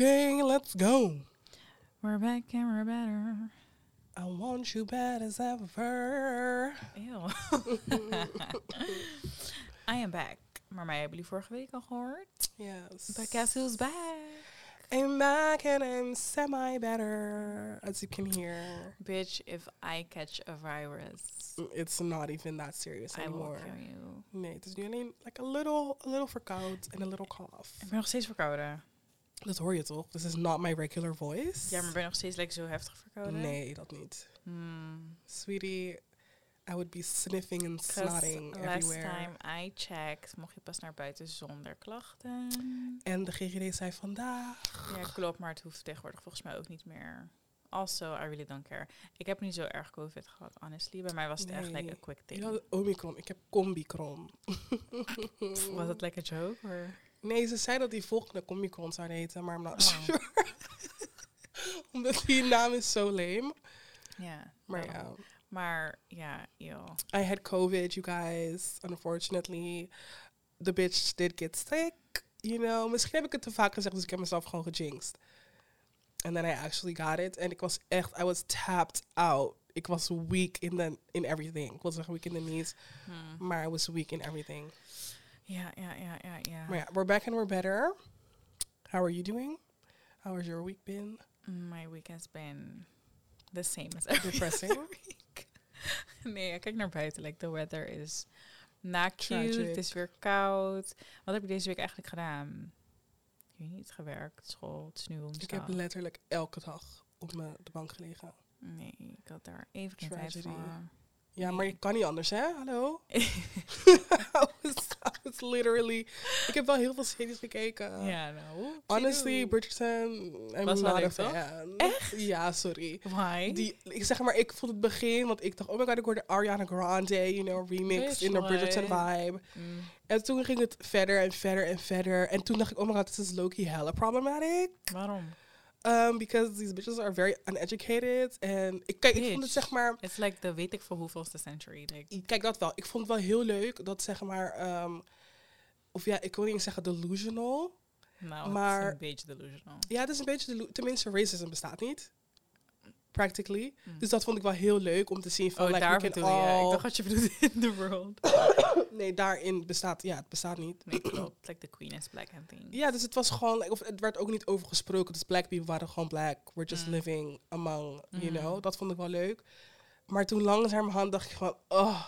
Okay, let's go. We're back and we're better. I want you bad as ever. Ew. I am back. Maar mij hebben jullie vorige week al gehoord. Yes. But guess who's back? I'm back and I'm semi better, as you can hear. Bitch, if I catch a virus, mm, It's not even that serious I will anymore. kill you. Nee, het is nu alleen like a little, a little verkoud and a little cough. Ik ben nog steeds verkouden. Dat hoor je toch? This is not my regular voice. Ja, maar ben je nog steeds like, zo heftig verkouden? Nee, dat niet. Hmm. Sweetie, I would be sniffing and 'Cause snotting last everywhere. time I checked, mocht je pas naar buiten zonder klachten. En de GGD zei vandaag. Ja, klopt, maar het hoeft tegenwoordig volgens mij ook niet meer. Also, I really don't care. Ik heb niet zo erg COVID gehad, honestly. Bij mij was het echt like a quick Ik thing. had Omicron, ik heb Combicron. Was like a joke? Or? Nee, ze zei dat die volgende Combicron zou heten, maar I'm not sure. Omdat die naam is zo lame. Ja. Maar ja. Maar ja, joh. I had COVID, you guys. Unfortunately, the bitch did get sick. You know, misschien heb ik het te vaak gezegd, dus ik heb mezelf gewoon gejinxed. And then I actually got it. En ik was echt, I was tapped out. Ik was weak in, the, in everything. Ik zeggen weak in the knees, Hmm. maar I was weak in everything. Ja, ja, ja, ja, ja. Maar ja, we're back and we're better. How are you doing? How has your week been? My week has been the same as every Depressing? week. nee, ik kijk naar buiten. Like, the weather is not cute. Het is weer koud. Wat heb ik deze week eigenlijk gedaan? Ik weet niet, gewerkt, school, het is nu. Ik heb letterlijk elke dag op mijn de bank gelegen. Nee, ik had daar even geen tijd voor. Ja, maar je kan niet anders, hè? Hallo? I, was, I was literally... Ik heb wel heel veel series gekeken. Ja, nou. Honestly, Bridgerton, I'm Was not a toch? fan. Echt? Ja, sorry. Why? Die, ik zeg maar, ik vond het begin, want ik dacht, oh my god, ik hoorde Ariana Grande, you know, remix Bitch, in de Bridgerton vibe. Mm. En toen ging het verder en verder en verder. En toen dacht ik, oh my god, this is low-key hella problematic. Waarom? Um, because these bitches are very uneducated. En ik, kijk, ik vond het zeg maar, It's like the weet ik voor hoeveelste century. Like, kijk dat wel. Ik vond het wel heel leuk dat zeg maar, ehm, of ja, ik wil niet zeggen delusional. nou, Maar- het is een beetje delusional. Ja, het is een beetje, tenminste, racism bestaat niet. Practically. Mm. Dus dat vond ik wel heel leuk om te zien van, Oh, like, daar je. Ik all- dacht dat je bedoelde in the world. Nee, daarin bestaat, ja, het bestaat niet. Nee, klopt. Like the queen is black and thing. Ja, dus het was gewoon, like, of het werd ook niet over gesproken. Dus black people waren gewoon black. We're just Mm. living among, you know. Dat vond ik wel leuk. Maar toen langzamerhand dacht ik van, oh,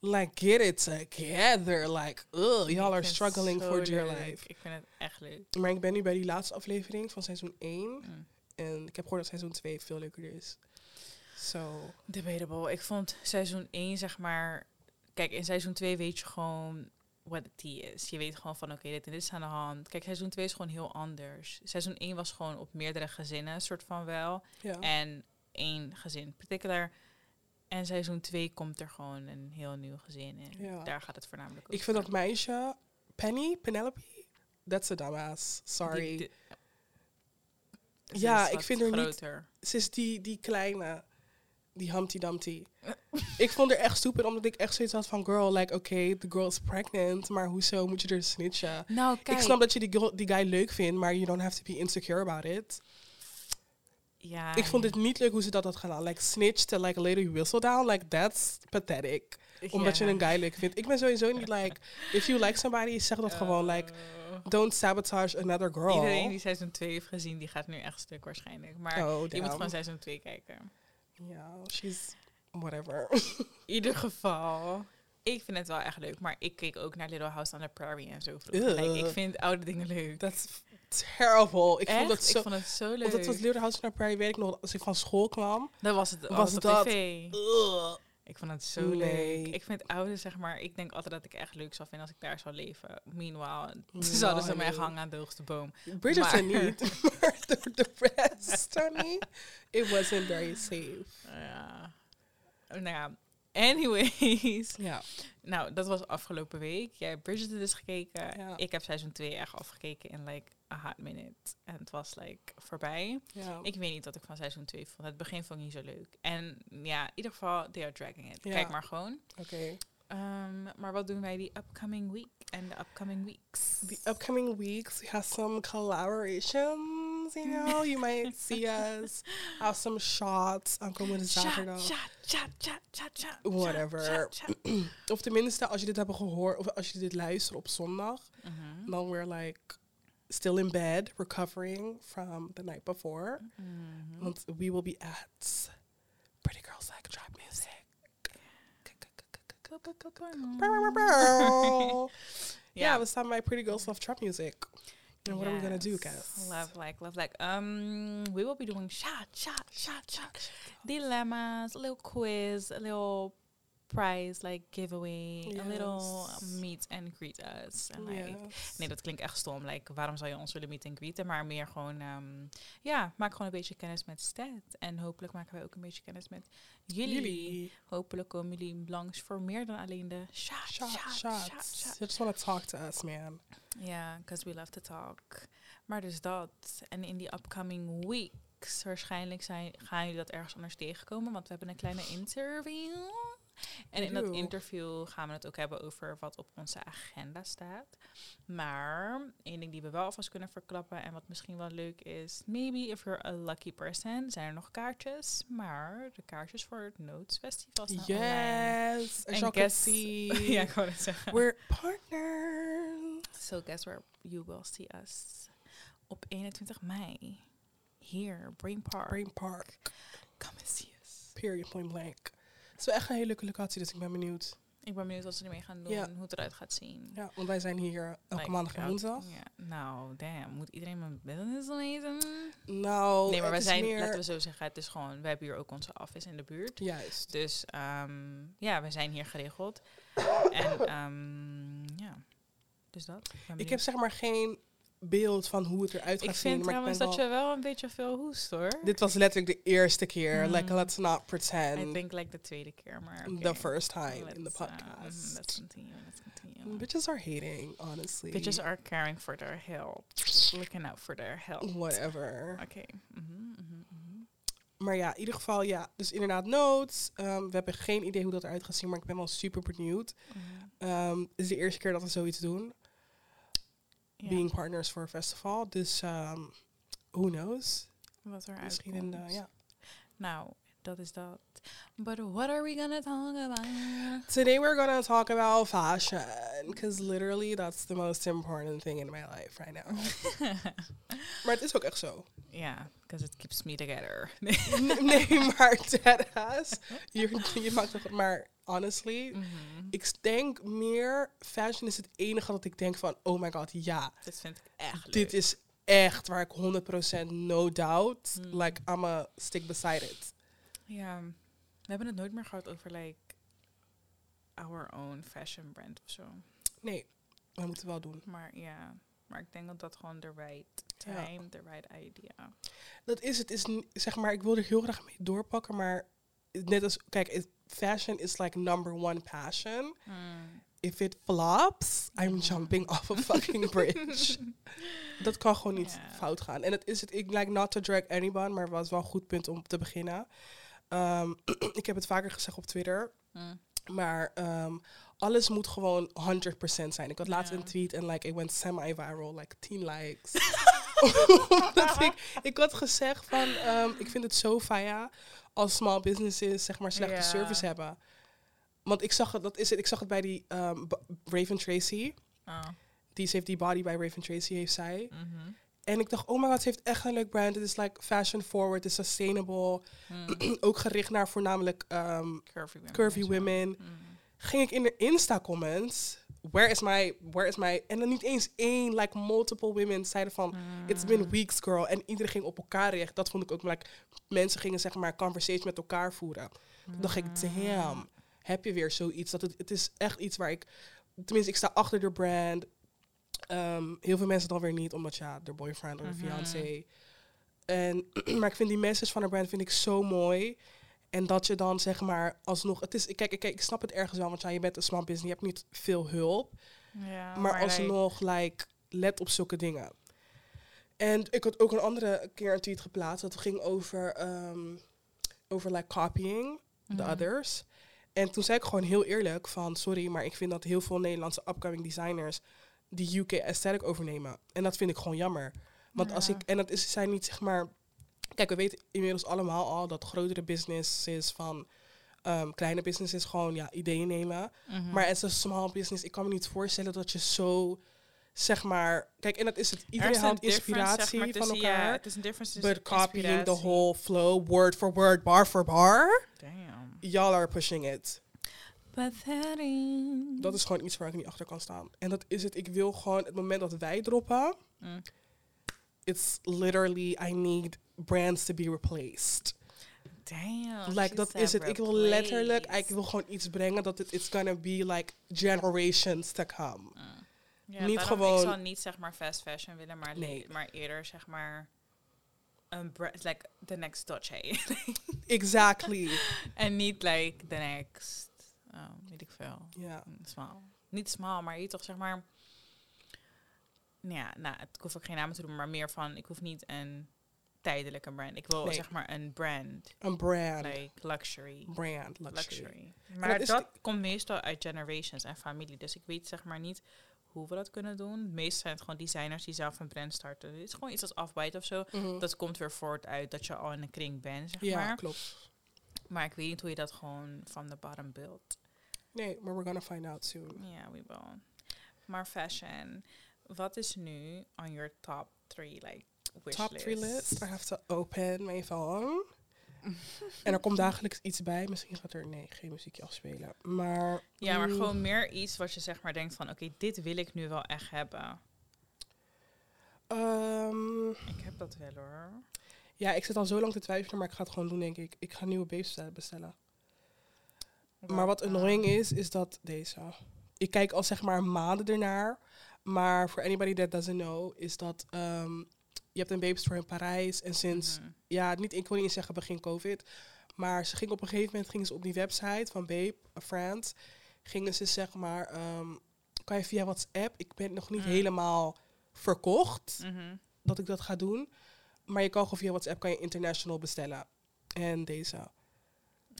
like, get it together. Like, ugh, y'all are struggling for dear leuk. life. Ik vind het echt leuk. Maar ik ben nu bij die laatste aflevering van seizoen 1. Mm. En ik heb gehoord dat seizoen 2 veel leuker is. So, Debatable. Ik vond seizoen 1, zeg maar... Kijk, in seizoen 2 weet je gewoon what the tea is. Je weet gewoon van, oké, dit en dit is aan de hand. Kijk, seizoen 2 is gewoon heel anders. Seizoen 1 was gewoon op meerdere gezinnen, soort van wel. ja. En één gezin particular. En seizoen 2 komt er gewoon een heel nieuw gezin in. Ja. Daar gaat het voornamelijk Ik vind dat meisje, Penny, Penelope, that's a dumbass. Sorry. Die- die- Ja, ik vind haar niet-. Ze is die, die kleine, die Humpty Dumpty. ik vond haar echt stupid, omdat ik echt zoiets had van... Girl, like, okay, the girl is pregnant, maar hoezo moet je er snitchen? Nou, kijk. Ik snap dat je die, girl, die guy leuk vindt, maar you don't have to be insecure about it. Ja, ik vond het niet leuk hoe ze dat had gedaan. Like, snitch to like a lady you whistle down, like, that's pathetic. Omdat je een guy leuk vindt. Ik ben sowieso niet like... If you like somebody, zeg dat gewoon, like... Oh. Don't sabotage another girl. Iedereen die seizoen 2 heeft gezien, die gaat nu echt stuk waarschijnlijk. Maar oh, je moet gewoon seizoen 2 kijken. Ja, she's... Whatever. In ieder geval, ik vind het wel echt leuk. Maar ik keek ook naar Little House on the Prairie en zo. Like, ik vind oude dingen leuk. That's terrible. Ik echt? vond dat zo... ik vond het zo leuk. Want dat was Little House on the Prairie, weet ik nog, als ik van school kwam. Dat was het. Was Was op dat- tv. Ugh. Ik vond het zo Nee. leuk. Ik vind oude, zeg maar, ik denk altijd dat ik echt leuk zou vinden als ik daar zou leven. Meanwhile, Ja, zouden ze mij nee. hangen aan de hoogste boom. Bridgerton Maar- niet, maar de, de rest, honey, it wasn't very safe. Ja. nou ja, anyways. Ja. Nou, dat was afgelopen week. Jij hebt Bridgerton dus gekeken. Ja. Ik heb seizoen 2 echt afgekeken in like a hot minute. En het was like voorbij. ja. Ik weet niet wat ik van seizoen 2 vond. Het begin vond ik niet zo leuk. En ja, in ieder geval, they are dragging it. Ja. Kijk maar gewoon. Oké. Ehm, maar wat doen wij die upcoming week en de upcoming weeks? The upcoming weeks, we have some collaborations, you know. You might see us have some shots aankomende zaterdag. Shot, shot, shot, shot, shot, Whatever. shot, shot, shot. Of tenminste, als je dit hebt gehoord, of als je dit luistert op zondag, Mhm. dan we're like still in bed, recovering from the night before. Mhm. We will be at Pretty Girls Like Trap Music. Ja, we staan bij Pretty Girls Love Trap Music. And what are we gonna do, guys? Love like, love like. Um, we will be doing shot, shot, shot, shot. Dilemmas, a little quiz, a little prize like giveaway, a little Yes. meet and greet us. And like, Yes. nee, dat klinkt echt stom. Like, waarom zou je ons willen meet and greeten? Maar meer gewoon, ehm, ja, maak gewoon een beetje kennis met Stat. En hopelijk maken wij ook een beetje kennis met jullie. Jullie. Hopelijk komen jullie langs voor meer dan alleen de shot, Shot, shot, shots. shot, just want to talk to us, man. Ja, because we love to talk. Maar dus dat. En in die upcoming weeks, waarschijnlijk zijn, gaan jullie dat ergens anders tegenkomen. Want we hebben een kleine interview. En in dat interview gaan we het ook hebben over wat op onze agenda staat. Maar één ding die we wel alvast kunnen verklappen en wat misschien wel leuk is. Maybe if you're a lucky person, zijn er nog kaartjes. Maar de kaartjes voor het Notes Festival staan online. Yes. En guess- see, ja, ik wou het zeggen. we're partners. So guess where you will see us op 21 mei. Hier, Brain Park. Brain Park. Come and see us. Period, point blank. Het is wel echt een hele leuke locatie, dus ik ben benieuwd. Ik ben benieuwd wat ze ermee gaan doen, Ja. hoe het eruit gaat zien. Ja, want wij zijn hier elke Like, maandag en woensdag. Ja. Nou, damn. Moet iedereen mijn business weten? Nou, nee, maar het is zijn, meer... laten we zo zeggen, het is gewoon, we hebben hier ook onze office in de buurt. Juist. Dus ehm, ja, we zijn hier geregeld. en ehm, ja, dus dat. ben Ik benieuwd. heb zeg maar geen beeld van hoe het eruit gaat ik zien. vind ik trouwens ben dat wel- je wel een beetje veel hoest hoor. Dit was letterlijk de eerste keer. Mhm. Like, let's not I pretend think like de tweede keer, maar the first time in the uh, podcast. mhm, let's continue, let's continue. Bitches are hating, honestly. Bitches are caring for their health. Looking out for their health. Whatever. Oké. mhm, mhm. Maar ja, in ieder geval, ja. Dus inderdaad, notes. Ehm, we hebben geen idee hoe dat eruit gaat zien, maar ik ben wel super benieuwd. Ehm, het is de eerste keer dat we zoiets doen. Ja, Being partners for a festival. Dus, ehm, who knows? wat er Misschien in de, ja. Nou, dat is dat. But what are we gonna talk about? Today we're gonna talk about fashion. Because literally that's the most important thing in my life right now. maar het is ook echt zo. Ja, because it keeps me together. Nee, maar deadass. Je, je maakt toch... Maar honestly, Mhm. ik denk meer... Fashion is het enige dat ik denk van... Oh my god, ja. Dit vind ik echt leuk. Dit is echt waar ik 100% no doubt... Mm. Like, I'm a stick beside it. Ja, we hebben het nooit meer gehad over like our own fashion brand of zo. Nee, we moeten wel doen. Maar ja, maar ik denk dat dat gewoon de right time, the right idea. Dat is het. Is, zeg maar, ik wil er heel graag mee doorpakken, maar... Net als... Kijk, it- fashion is like number one passion. Mm. If it flops, I'm jumping off a fucking bridge. dat kan gewoon niet fout gaan. En het is het, ik like not to drag anyone, maar het was wel een goed punt om te beginnen. Ehm, ik heb het vaker gezegd op Twitter, Mm. maar ehm, alles moet gewoon 100% zijn. Ik had laatst een tweet en like, ik went semi-viral, like 10 likes. Omdat ik, ik had gezegd van, ehm, ik vind het zo faya als small businesses zeg maar slechte service hebben. Want ik zag het, dat is het, ik zag het bij die ehm, Raven Tracy. Oh. Die heeft die body bij Raven Tracy, heeft zij. Mhm. En ik dacht, oh my god, ze heeft echt een leuk brand. Het is like fashion forward, het is sustainable. Mm. Ook gericht naar voornamelijk ehm, Curvy women. curvy women. Mm. Ging ik in de Insta comments, where is my, where is my... En dan niet eens één, like multiple women zeiden van, it's been Mm. weeks girl. En iedereen ging op elkaar recht. Dat vond ik ook, like, mensen gingen zeg maar conversation met elkaar voeren. Toen dacht ik, damn, heb je weer zoiets. Dat het, het is echt iets waar ik, tenminste, ik sta achter de brand. Ehm, heel veel mensen dan weer niet, omdat ja, de boyfriend of de Mhm. fiancé. En, maar ik vind die message van de brand vind ik zo mooi. En dat je dan zeg maar alsnog, het is, kijk, kijk, ik snap het ergens wel, want ja, je bent een small business, je hebt niet veel hulp. Ja, maar alsnog, like, let op zulke dingen. En ik had ook een andere keer een tweet geplaatst, dat ging over, ehm, over like copying the mhm. others. En toen zei ik gewoon heel eerlijk van, sorry, maar ik vind dat heel veel Nederlandse upcoming designers die UK aesthetic overnemen. En dat vind ik gewoon jammer. Want als ik, en dat is, zijn niet zeg maar, kijk, we weten inmiddels allemaal al dat grotere businesses van ehm, kleine businesses gewoon ja, ideeën nemen. Mhm. Maar is een small business. Ik kan me niet voorstellen dat je zo, zeg maar, kijk, en dat is het. Er Iedereen haalt difference, inspiratie zeg maar, van elkaar. Het is een difference but copying the whole flow, word for word, bar for bar, Damn. y'all are pushing it. Pathetic. Dat is gewoon iets waar ik niet achter kan staan. En dat is het. Ik wil gewoon het moment dat wij droppen. Mm. It's literally I need brands to be replaced. Damn. like dat is het. Ik wil letterlijk. Ik replace. wil gewoon iets brengen dat het it's gonna be like generations to come. Ja, niet gewoon- Ik zou niet zeg maar fast fashion willen, maar, Nee. maar eerder zeg maar een brand, like the next Dolce. Exactly. en niet like the next, oh, weet ik veel, Ja. small. Niet small, maar je toch zeg maar, ja, nou, het ik hoef ook geen namen te doen, maar meer van, ik hoef niet een tijdelijke brand. Ik wil Nee. zeg maar een brand, Een brand. like luxury. Brand. Luxury. luxury. Maar dat, komt meestal uit generations en familie. Dus ik weet zeg maar niet hoe we dat kunnen doen. Meestal zijn het gewoon designers die zelf een brand starten. Het is gewoon iets als Afbite of zo. Mhm. Dat komt weer voort uit dat je al in een kring bent, zeg ja, maar. klopt. Maar ik weet niet hoe je dat gewoon van de bottom built. Nee, maar we're gonna find out soon. Ja, we will. Maar fashion, wat is nu on your top three, like, wish Top list? three list. I have to open mijn phone. en er komt dagelijks iets bij. Misschien gaat er nee, geen muziekje afspelen. Maar. Ja, maar mm, gewoon meer iets wat je zeg maar denkt van, oké, dit wil ik nu wel echt hebben. ehm, Ik heb dat wel hoor. ja, ik zit al zo lang te twijfelen, maar ik ga het gewoon doen, denk ik. Ik ga nieuwe babes bestellen-. Maar wat annoying is, is dat deze. Ik kijk al zeg maar maanden ernaar. Maar voor anybody that doesn't know, is dat ehm, je hebt een baby store in Parijs. En sinds, Mhm. ja, niet, ik wil niet zeggen begin COVID. Maar ze ging op een gegeven moment gingen ze op die website van Babe, a friend. Gingen ze zeg maar, ehm, kan je via WhatsApp. Ik ben nog niet Mm. helemaal verkocht Mhm. dat ik dat ga doen. Maar je kan gewoon via WhatsApp kan je international bestellen. En deze.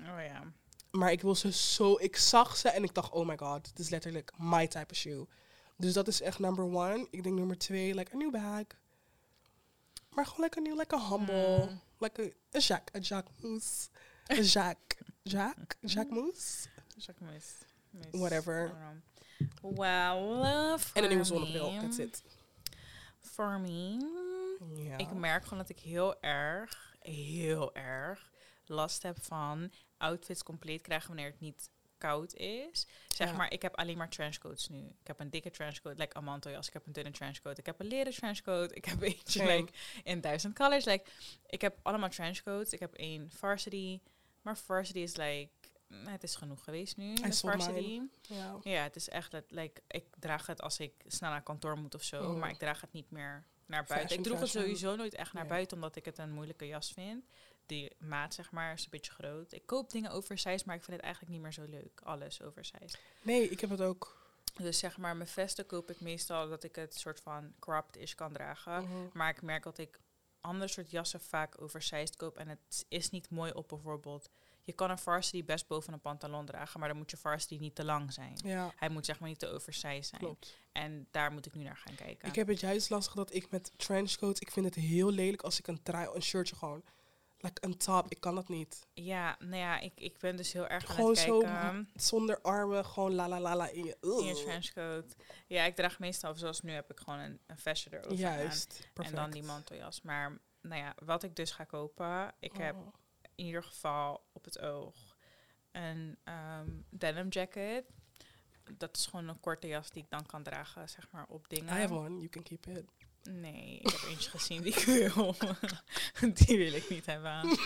Oh ja. Maar ik wil ze zo. Ik zag ze en ik dacht, oh my god, het is letterlijk my type of shoe. Dus dat is echt number one. Ik denk nummer twee, like een nieuw bag. Maar gewoon lekker nieuw, lekker humble. Mm. Like een Jacques, een Jacques Mousse. Een Jacques. Jacques? Jacques mis. mis. Whatever. I don't know. Well, En een nieuwe zonnebril, that's it. For me, ik merk gewoon dat ik heel erg, heel erg last heb van outfits compleet krijgen wanneer het niet koud is. Zeg Ja. maar, ik heb alleen maar trenchcoats nu. Ik heb een dikke trenchcoat, like een manteljas. Ik heb een dunne trenchcoat. Ik heb een leren trenchcoat. Ik heb eentje like, in duizend colors. Like, ik heb allemaal trenchcoats. Ik heb één varsity. Maar varsity is like... mm, Het is genoeg geweest nu. varsity. ja. Ja, het is echt... Dat, like, ik draag het als ik snel naar kantoor moet of zo. Mhm. Maar ik draag het niet meer naar buiten. Fashion, ik droeg het sowieso nooit echt naar Nee. buiten, omdat ik het een moeilijke jas vind. Die maat, zeg maar, is een beetje groot. Ik koop dingen oversized, maar ik vind het eigenlijk niet meer zo leuk. Alles oversized. Nee, ik heb het ook. Dus zeg maar, mijn vesten koop ik meestal dat ik het soort van cropped is kan dragen. Mhm. Maar ik merk dat ik ander soort jassen vaak oversized koop. En het is niet mooi op bijvoorbeeld... Je kan een varsity best boven een pantalon dragen, maar dan moet je varsity niet te lang zijn. Ja, Hij moet zeg maar niet te oversized zijn. klopt. En daar moet ik nu naar gaan kijken. Ik heb het juist lastig dat ik met trenchcoats, ik vind het heel lelijk als ik een trui, een shirtje gewoon, like een top, ik kan dat niet. Ja, nou ja, ik, ik ben dus heel erg aan Gewoon het zo. Zonder armen, gewoon la la la la in je. In je trenchcoat. Ja, ik draag meestal, zoals nu heb ik gewoon een, een vestje erover aan. Juist, perfect. En dan die manteljas. Maar nou ja, wat ik dus ga kopen, ik heb Oh. in ieder geval op het oog een ehm, denim jacket. Dat is gewoon een korte jas die ik dan kan dragen, zeg maar, op dingen. I have one, you can keep it. Nee, ik heb eentje gezien die ik wil. die wil ik niet hebben.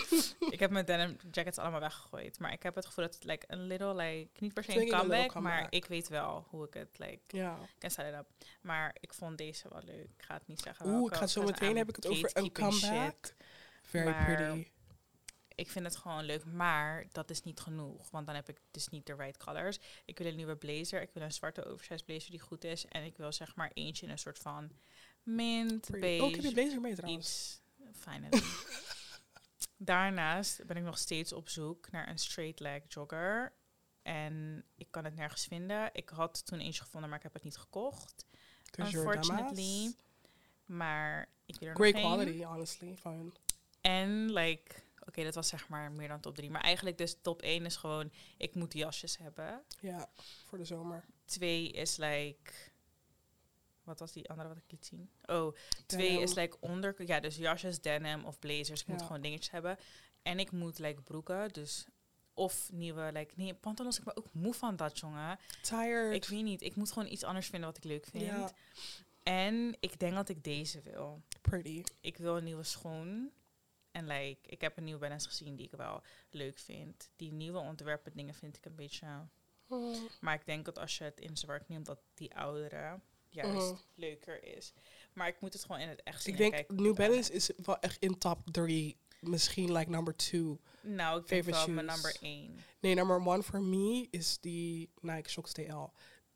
ik heb mijn denim jackets allemaal weggegooid. Maar ik heb het gevoel dat het like, een little, like, niet per se een comeback, maar ik weet wel hoe ik het, like, Ja. can set it up. Maar ik vond deze wel leuk. Ik ga het niet zeggen Oeh, welke, ik ga zo meteen heb ik het over een shit. comeback. Very Maar- pretty. Ik vind het gewoon leuk, maar dat is niet genoeg. Want dan heb ik dus niet de right colors. Ik wil een nieuwe blazer. Ik wil een zwarte oversized blazer die goed is. En ik wil zeg maar eentje in een soort van mint, beige, Oh, ik heb je blazer mee trouwens. iets. Finally. Daarnaast ben ik nog steeds op zoek naar een straight leg jogger. En ik kan het nergens vinden. Ik had toen eentje gevonden, maar ik heb het niet gekocht. a Unfortunately. Maar ik wil er Great nog quality, honestly. Fine. En like, oké, dat was zeg maar meer dan top 3. Maar eigenlijk dus top 1 is gewoon, ik moet jasjes hebben. Ja, voor de zomer. Twee is like, wat was die andere wat ik liet zien? Oh, twee is like onder, ja, dus jasjes, denim of blazers. Ik moet gewoon dingetjes hebben. En ik moet like broeken, dus of nieuwe, like, nee, pantalons. Ik ben ook moe van dat, jongen. Tired. Ik weet niet, ik moet gewoon iets anders vinden wat ik leuk vind. Ja. En ik denk dat ik deze wil. Pretty. Ik wil een nieuwe schoen. En like, ik heb een nieuwe balance gezien die ik wel leuk vind. Die nieuwe ontwerpen dingen vind ik een beetje... Oh. Maar ik denk dat als je het in zwart neemt, dat die oudere juist Mhm. leuker is. Maar ik moet het gewoon in het echt zien. Ik en denk kijken New Balance is wel echt in top 3. Misschien like number 2. is. Nou, ik favorite wel mijn number 1. Nee, number 1 for me is die Nike Shox TL.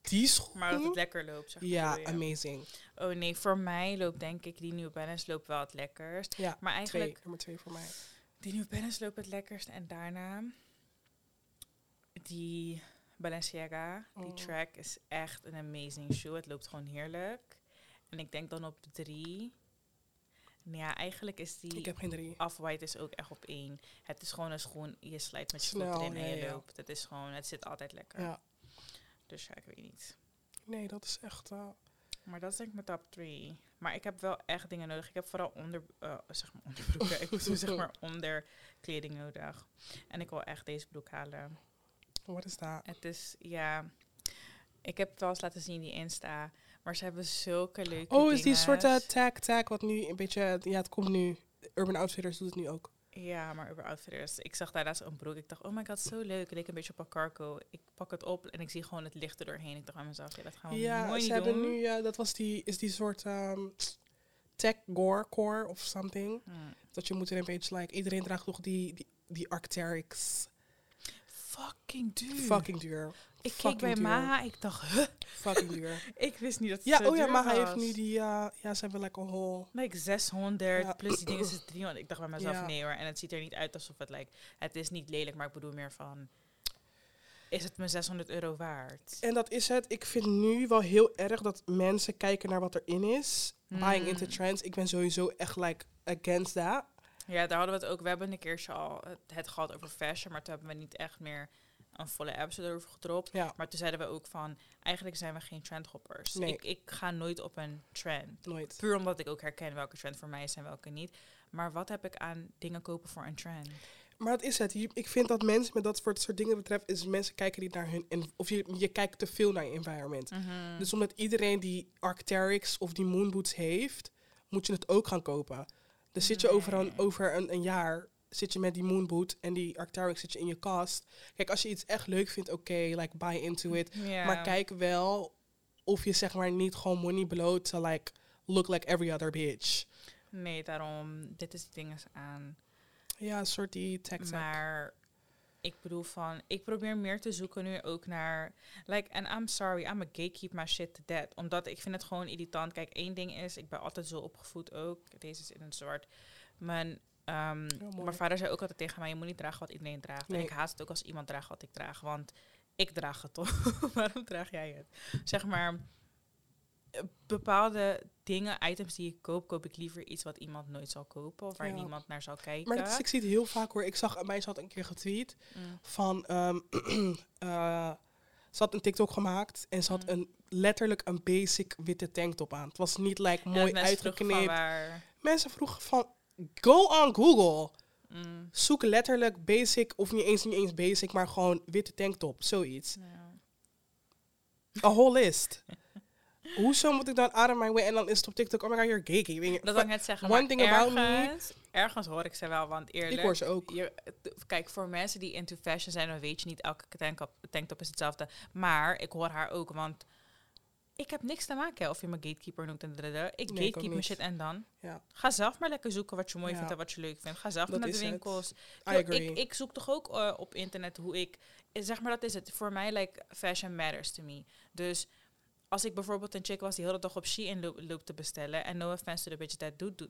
Die schoen. Maar dat het lekker loopt, zeg ja, amazing. Oh nee, voor mij loopt denk ik die New Balance loopt wel het lekkerst. Ja, Maar eigenlijk, twee. Nummer 2 voor mij. die New Balance loopt het lekkerst. En daarna, die Balenciaga, die Oh. track is echt een amazing shoe. Het loopt gewoon heerlijk. En ik denk dan op drie. Nou Ja, eigenlijk is die Ik heb geen drie. Off-White is ook echt op één. Het is gewoon een schoen, je slijt met je voet erin en je ja. loopt. Het is gewoon, het zit altijd lekker. Ja. Dus ja, ik weet niet. Nee, dat is echt... eh, Maar dat is denk ik mijn top 3. Maar ik heb wel echt dingen nodig. Ik heb vooral onder, eh, zeg maar onderbroeken. ik bedoel zeg maar onderkleding nodig. En ik wil echt deze broek halen. Wat is dat? Het is, ja... Ik heb het wel eens laten zien, die Insta. Maar ze hebben zulke leuke Oh, is die soort eh, tag tag wat nu een beetje... Ja, het komt nu. Urban Outfitters doet het nu ook. Ja, maar over outfitters. Ik zag daar laatst een broek. Ik dacht, oh my god, zo leuk. Het leek een beetje op een cargo. Ik pak het op en ik zie gewoon het licht er doorheen. Ik dacht aan mezelf, ja, dat gaan we ja, mooi ze doen. hebben nu... Ja, dat was die... Is die soort... ehm tech gore core of something. Hmm. Dat je moet er een beetje like... Iedereen draagt nog die, die, die Arc'teryx. Fucking duur. Fucking duur. ik keek bij duur. Maha, ik dacht, huh? Fucking duur. ik wist niet dat het Ja, zo oh ja, duur maar hij was. heeft nu die... ja, ze hebben like een whole... Like 600 Ja. plus die dingen is 300. Ik dacht bij mezelf, Ja. nee hoor. En het ziet er niet uit alsof het like, het is niet lelijk, maar ik bedoel meer van, is het me 600 euro waard? En dat is het. Ik vind nu wel heel erg dat mensen kijken naar wat erin is. Buying into Mm. trends. Ik ben sowieso echt like against that. Ja, daar hadden we het ook. We hebben een keertje al het, het gehad over fashion, maar toen hebben we niet echt meer een volle episode over gedropt. Ja, Maar toen zeiden we ook van, eigenlijk zijn we geen trendhoppers. Nee. Ik, ik ga nooit op een trend. nooit. Puur omdat ik ook herken welke trend voor mij is en welke niet. Maar wat heb ik aan dingen kopen voor een trend? Maar dat is het. Je- Ik vind dat mensen met dat soort, soort dingen betreft, is mensen kijken niet naar hun. en- Of je, je kijkt te veel naar je environment. Mhm. Dus omdat iedereen die Arc'teryx of die moonboots heeft, moet je het ook gaan kopen. Dus zit je over, een, Nee. over een, een jaar, zit je met die moonboot en die Arc'teryx zit je in je kast. Kijk, als je iets echt leuk vindt, oké, like buy into it. Maar kijk wel of je zeg maar niet gewoon money bloot to like look like every other bitch. Nee, daarom, dit is dingen aan. Ja, een soort die tech. Maar ik bedoel van, ik probeer meer te zoeken nu ook naar, like, and I'm sorry, I'm a gatekeep my shit to death. Omdat ik vind het gewoon irritant. Kijk, één ding is, ik ben altijd zo opgevoed ook. Deze is in het zwart. Mijn, ehm, mijn vader zei ook altijd tegen mij, je moet niet dragen wat iedereen draagt. Nee. En ik haat het ook als iemand draagt wat ik draag, want ik draag het toch. Waarom draag jij het? Zeg maar, bepaalde dingen, items die ik koop, koop ik liever iets wat iemand nooit zal kopen of waar Ja. niemand naar zal kijken. Maar dat is, ik zie het heel vaak hoor. Ik zag, mij had een keer getweet Mm. van, eh, ze had een TikTok gemaakt en ze had Mm. een, letterlijk een basic witte tanktop aan. Het was niet like mooi van uitgeknipt. waar- Mensen vroegen van, go on Google. Mm, Zoek letterlijk basic, of niet eens, niet eens basic, maar gewoon witte tanktop, zoiets. ja. A whole list. Hoezo moet ik dan out of my way en dan is het op TikTok, oh my god, you're gay. Dat wil ik net zeggen. One thing about me- ergens, ergens hoor ik ze wel, want eerlijk... Ik hoor ze ook. Je, kijk, voor mensen die into fashion zijn, dan weet je niet, elke tanktop, tanktop is hetzelfde. Maar ik hoor haar ook, want ik heb niks te maken of je me gatekeeper noemt en dadada. Ik Nee, gatekeep mijn shit en dan. Ja, Ga zelf maar lekker zoeken wat je mooi Ja. vindt en wat je leuk vindt. Ga zelf Dat naar de winkels. Ik, ik zoek toch ook eh, op internet hoe ik... Zeg maar, dat is het. Voor mij, like, fashion matters to me. Dus als ik bijvoorbeeld een chick was die heel de dag op Shein lo loopt te bestellen... en no offense to the bitch that do, do,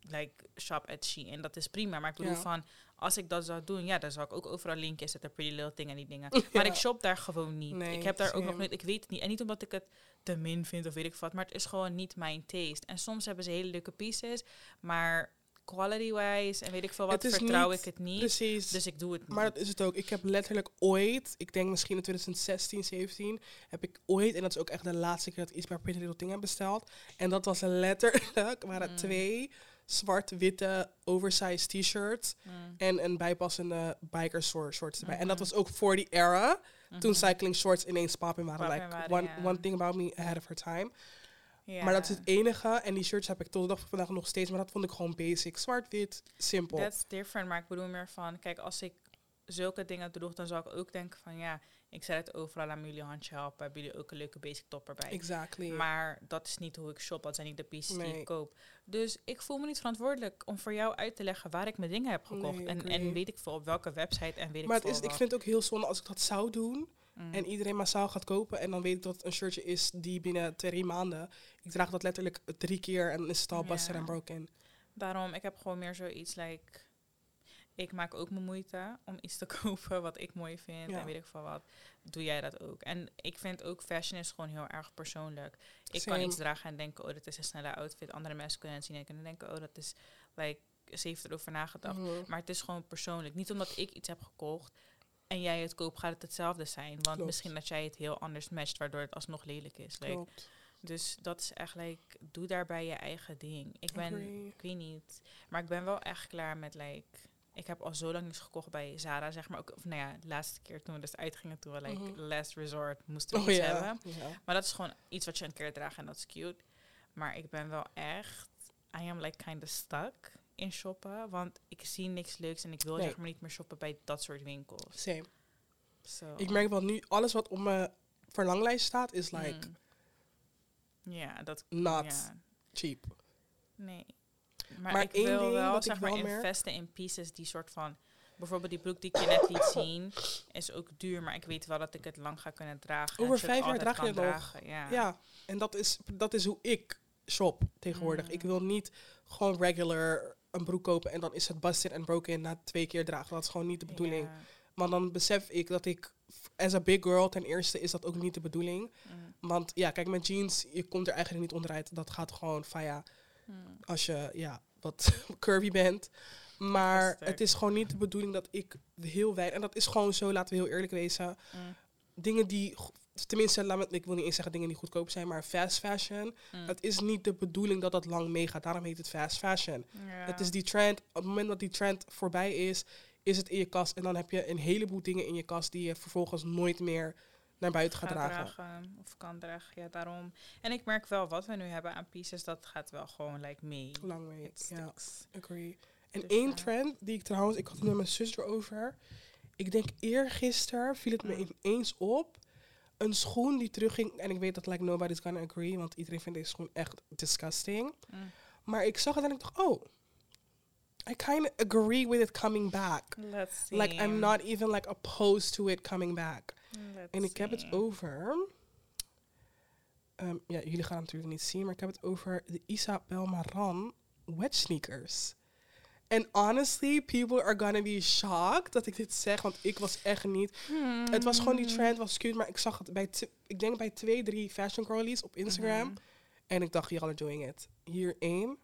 like, shop at Shein. Dat is prima. Maar ik bedoel Ja. van, als ik dat zou doen, ja, dan zou ik ook overal linkjes zetten, Pretty Little Thing en die dingen. Maar Ja. ik shop daar gewoon niet. Nee, ik heb daar ook nog niet, ik weet het niet. En niet omdat ik het te min vind of weet ik wat, maar het is gewoon niet mijn taste. En soms hebben ze hele leuke pieces, maar quality-wise en weet ik veel wat, vertrouw niet- ik het niet. Precies. Dus ik doe het niet. Maar dat is het ook. Ik heb letterlijk ooit, ik denk misschien in 2016, 17, heb ik ooit, en dat is ook echt de laatste keer dat ik iets bij Pretty Little Thing heb besteld. En dat was letterlijk, waren Mm. twee zwart-witte oversized t-shirts Mm, en een bijpassende biker short- shorts erbij. En dat Mhm. was ook voor die era, toen mhm. cycling shorts ineens popping waren. Like, waren, one, ja. one thing about me ahead of her time. Ja. Maar dat is het enige. En die shirts heb ik tot de dag van vandaag nog steeds. Maar dat vond ik gewoon basic. Zwart-wit, simpel. That's different, maar ik bedoel meer van, kijk, als ik zulke dingen droeg, dan zou ik ook denken van, ja, ik zet het overal aan jullie handje helpen, hebben jullie ook een leuke basic top erbij. Exactly. Maar dat is niet hoe ik shop, dat zijn niet de pieces die ik koop. Dus ik voel me niet verantwoordelijk om voor jou uit te leggen waar ik mijn dingen heb gekocht. Nee, en, en weet ik veel op welke website en weet maar ik veel is, ik vind het ook heel zonde als ik dat zou doen. Mm. En iedereen massaal gaat kopen. En dan weet ik dat het een shirtje is die binnen twee maanden. Ik draag dat letterlijk drie keer en is het al busted en broken. Daarom, ik heb gewoon meer zoiets, like, ik maak ook mijn moeite om iets te kopen wat ik mooi vind Ja. en weet ik veel wat. Doe jij dat ook? En ik vind ook fashion is gewoon heel erg persoonlijk. Ik Same. kan iets dragen en denken, oh, dat is een snelle outfit. Andere mensen kunnen het zien en kunnen denken, oh, dat is, like, ze heeft erover nagedacht. Mhm. Maar het is gewoon persoonlijk. Niet omdat ik iets heb gekocht en jij het koopt, gaat het hetzelfde zijn. Want Klopt. misschien dat jij het heel anders matcht, waardoor het alsnog lelijk is. Like, Klopt. dus dat is echt, like, doe daarbij je eigen ding. Ik ben, ik weet niet, maar ik ben wel echt klaar met, like, ik heb al zo lang niets gekocht bij Zara, zeg maar. Ook, of nou ja, de laatste keer toen we dus uitgingen, toen we, like, Mhm. last resort moesten we Oh iets ja. hebben. ja. Maar dat is gewoon iets wat je een keer draagt en dat is cute. Maar ik ben wel echt, I am like kind of stuck in shoppen. Want ik zie niks leuks en ik wil Nee. zeg maar niet meer shoppen bij dat soort winkels. Same. So, Ik merk wel nu, alles wat op mijn verlanglijst staat, is like mm. Ja, dat... not cheap. nee. Maar, Maar ik wil wel, zeg maar, investen in pieces die soort van... Bijvoorbeeld die broek die ik je net liet zien, is ook duur. Maar ik weet wel dat ik het lang ga kunnen dragen. en Over vijf jaar draag je het nog. Ja. Ja, en dat is, dat is hoe ik shop tegenwoordig. Mm. Ik wil niet gewoon regular een broek kopen en dan is het busted en broken na twee keer dragen. Dat is gewoon niet de bedoeling. Ja. Maar dan besef ik dat ik, as a big girl, ten eerste is dat ook niet de bedoeling. Mm, Want ja, kijk, met jeans, je komt er eigenlijk niet onderuit. Dat gaat gewoon van ja, mm. als je ja, wat curvy bent. Maar Sterk. het is gewoon niet de bedoeling dat ik heel wijd... En dat is gewoon zo, laten we heel eerlijk wezen. Mm. Dingen die... Tenminste, laat me, ik wil niet eens zeggen dingen die goedkoop zijn, maar fast fashion. Mm. Het is niet de bedoeling dat dat lang meegaat. Daarom heet het fast fashion. Het is die trend. Op het moment dat die trend voorbij is, is het in je kast. En dan heb je een heleboel dingen in je kast die je vervolgens nooit meer naar buiten gaat Ga dragen. Of kan dragen, ja, daarom. En ik merk wel, wat we nu hebben aan pieces, dat gaat wel gewoon like mee. Lang mee. Ja, agree. En Dus, één ja. trend die ik trouwens, ik had het met mijn zus erover. Ik denk eergisteren viel het me Mm. ineens op. Een schoen die terugging. En ik weet dat like nobody's gonna agree, want iedereen vindt deze schoen echt disgusting. Mm. Maar ik zag het en ik dacht, oh, I kind of agree with it coming back. Let's see. Like I'm not even like opposed to it coming back. Let's En ik heb het over. ehm, ja, jullie gaan het natuurlijk niet zien, maar ik heb het over de Isabel Maran wedge sneakers. En honestly, people are gonna be shocked dat ik dit zeg, want ik was echt niet. Het was gewoon die trend, was cute, maar ik zag het bij, ik denk bij twee, drie fashion girlies op Instagram. Mhm. En ik dacht, y'all are doing it. Hier één.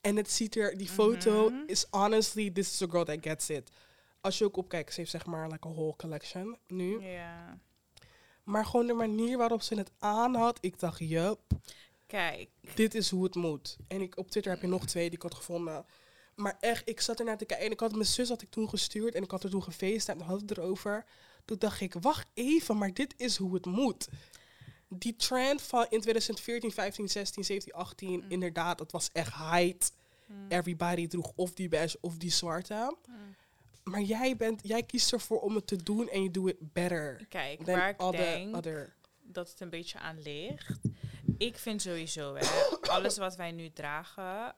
En het ziet er, die foto Mhm. is honestly, this is a girl that gets it. Als je ook opkijkt, ze heeft zeg maar like a whole collection nu. Ja. Maar gewoon de manier waarop ze het aan had, ik dacht, yup, Kijk. dit is hoe het moet. En ik, op Twitter heb je nog twee die ik had gevonden. Maar echt, ik zat ernaar te kijken. En ik had mijn zus had ik toen gestuurd en ik had er toen gefeest en had het erover. Toen dacht ik, wacht even, maar dit is hoe het moet. Die trend van in 2014, 15, 16, 17, 18, Mm. inderdaad, het was echt hype. Mm. Everybody droeg of die beige of die zwarte. Mm. Maar jij, bent, jij kiest ervoor om het te doen en je doet it better. Kijk, waar ik denk other. dat het een beetje aan ligt. Ik vind sowieso, hè, alles wat wij nu dragen,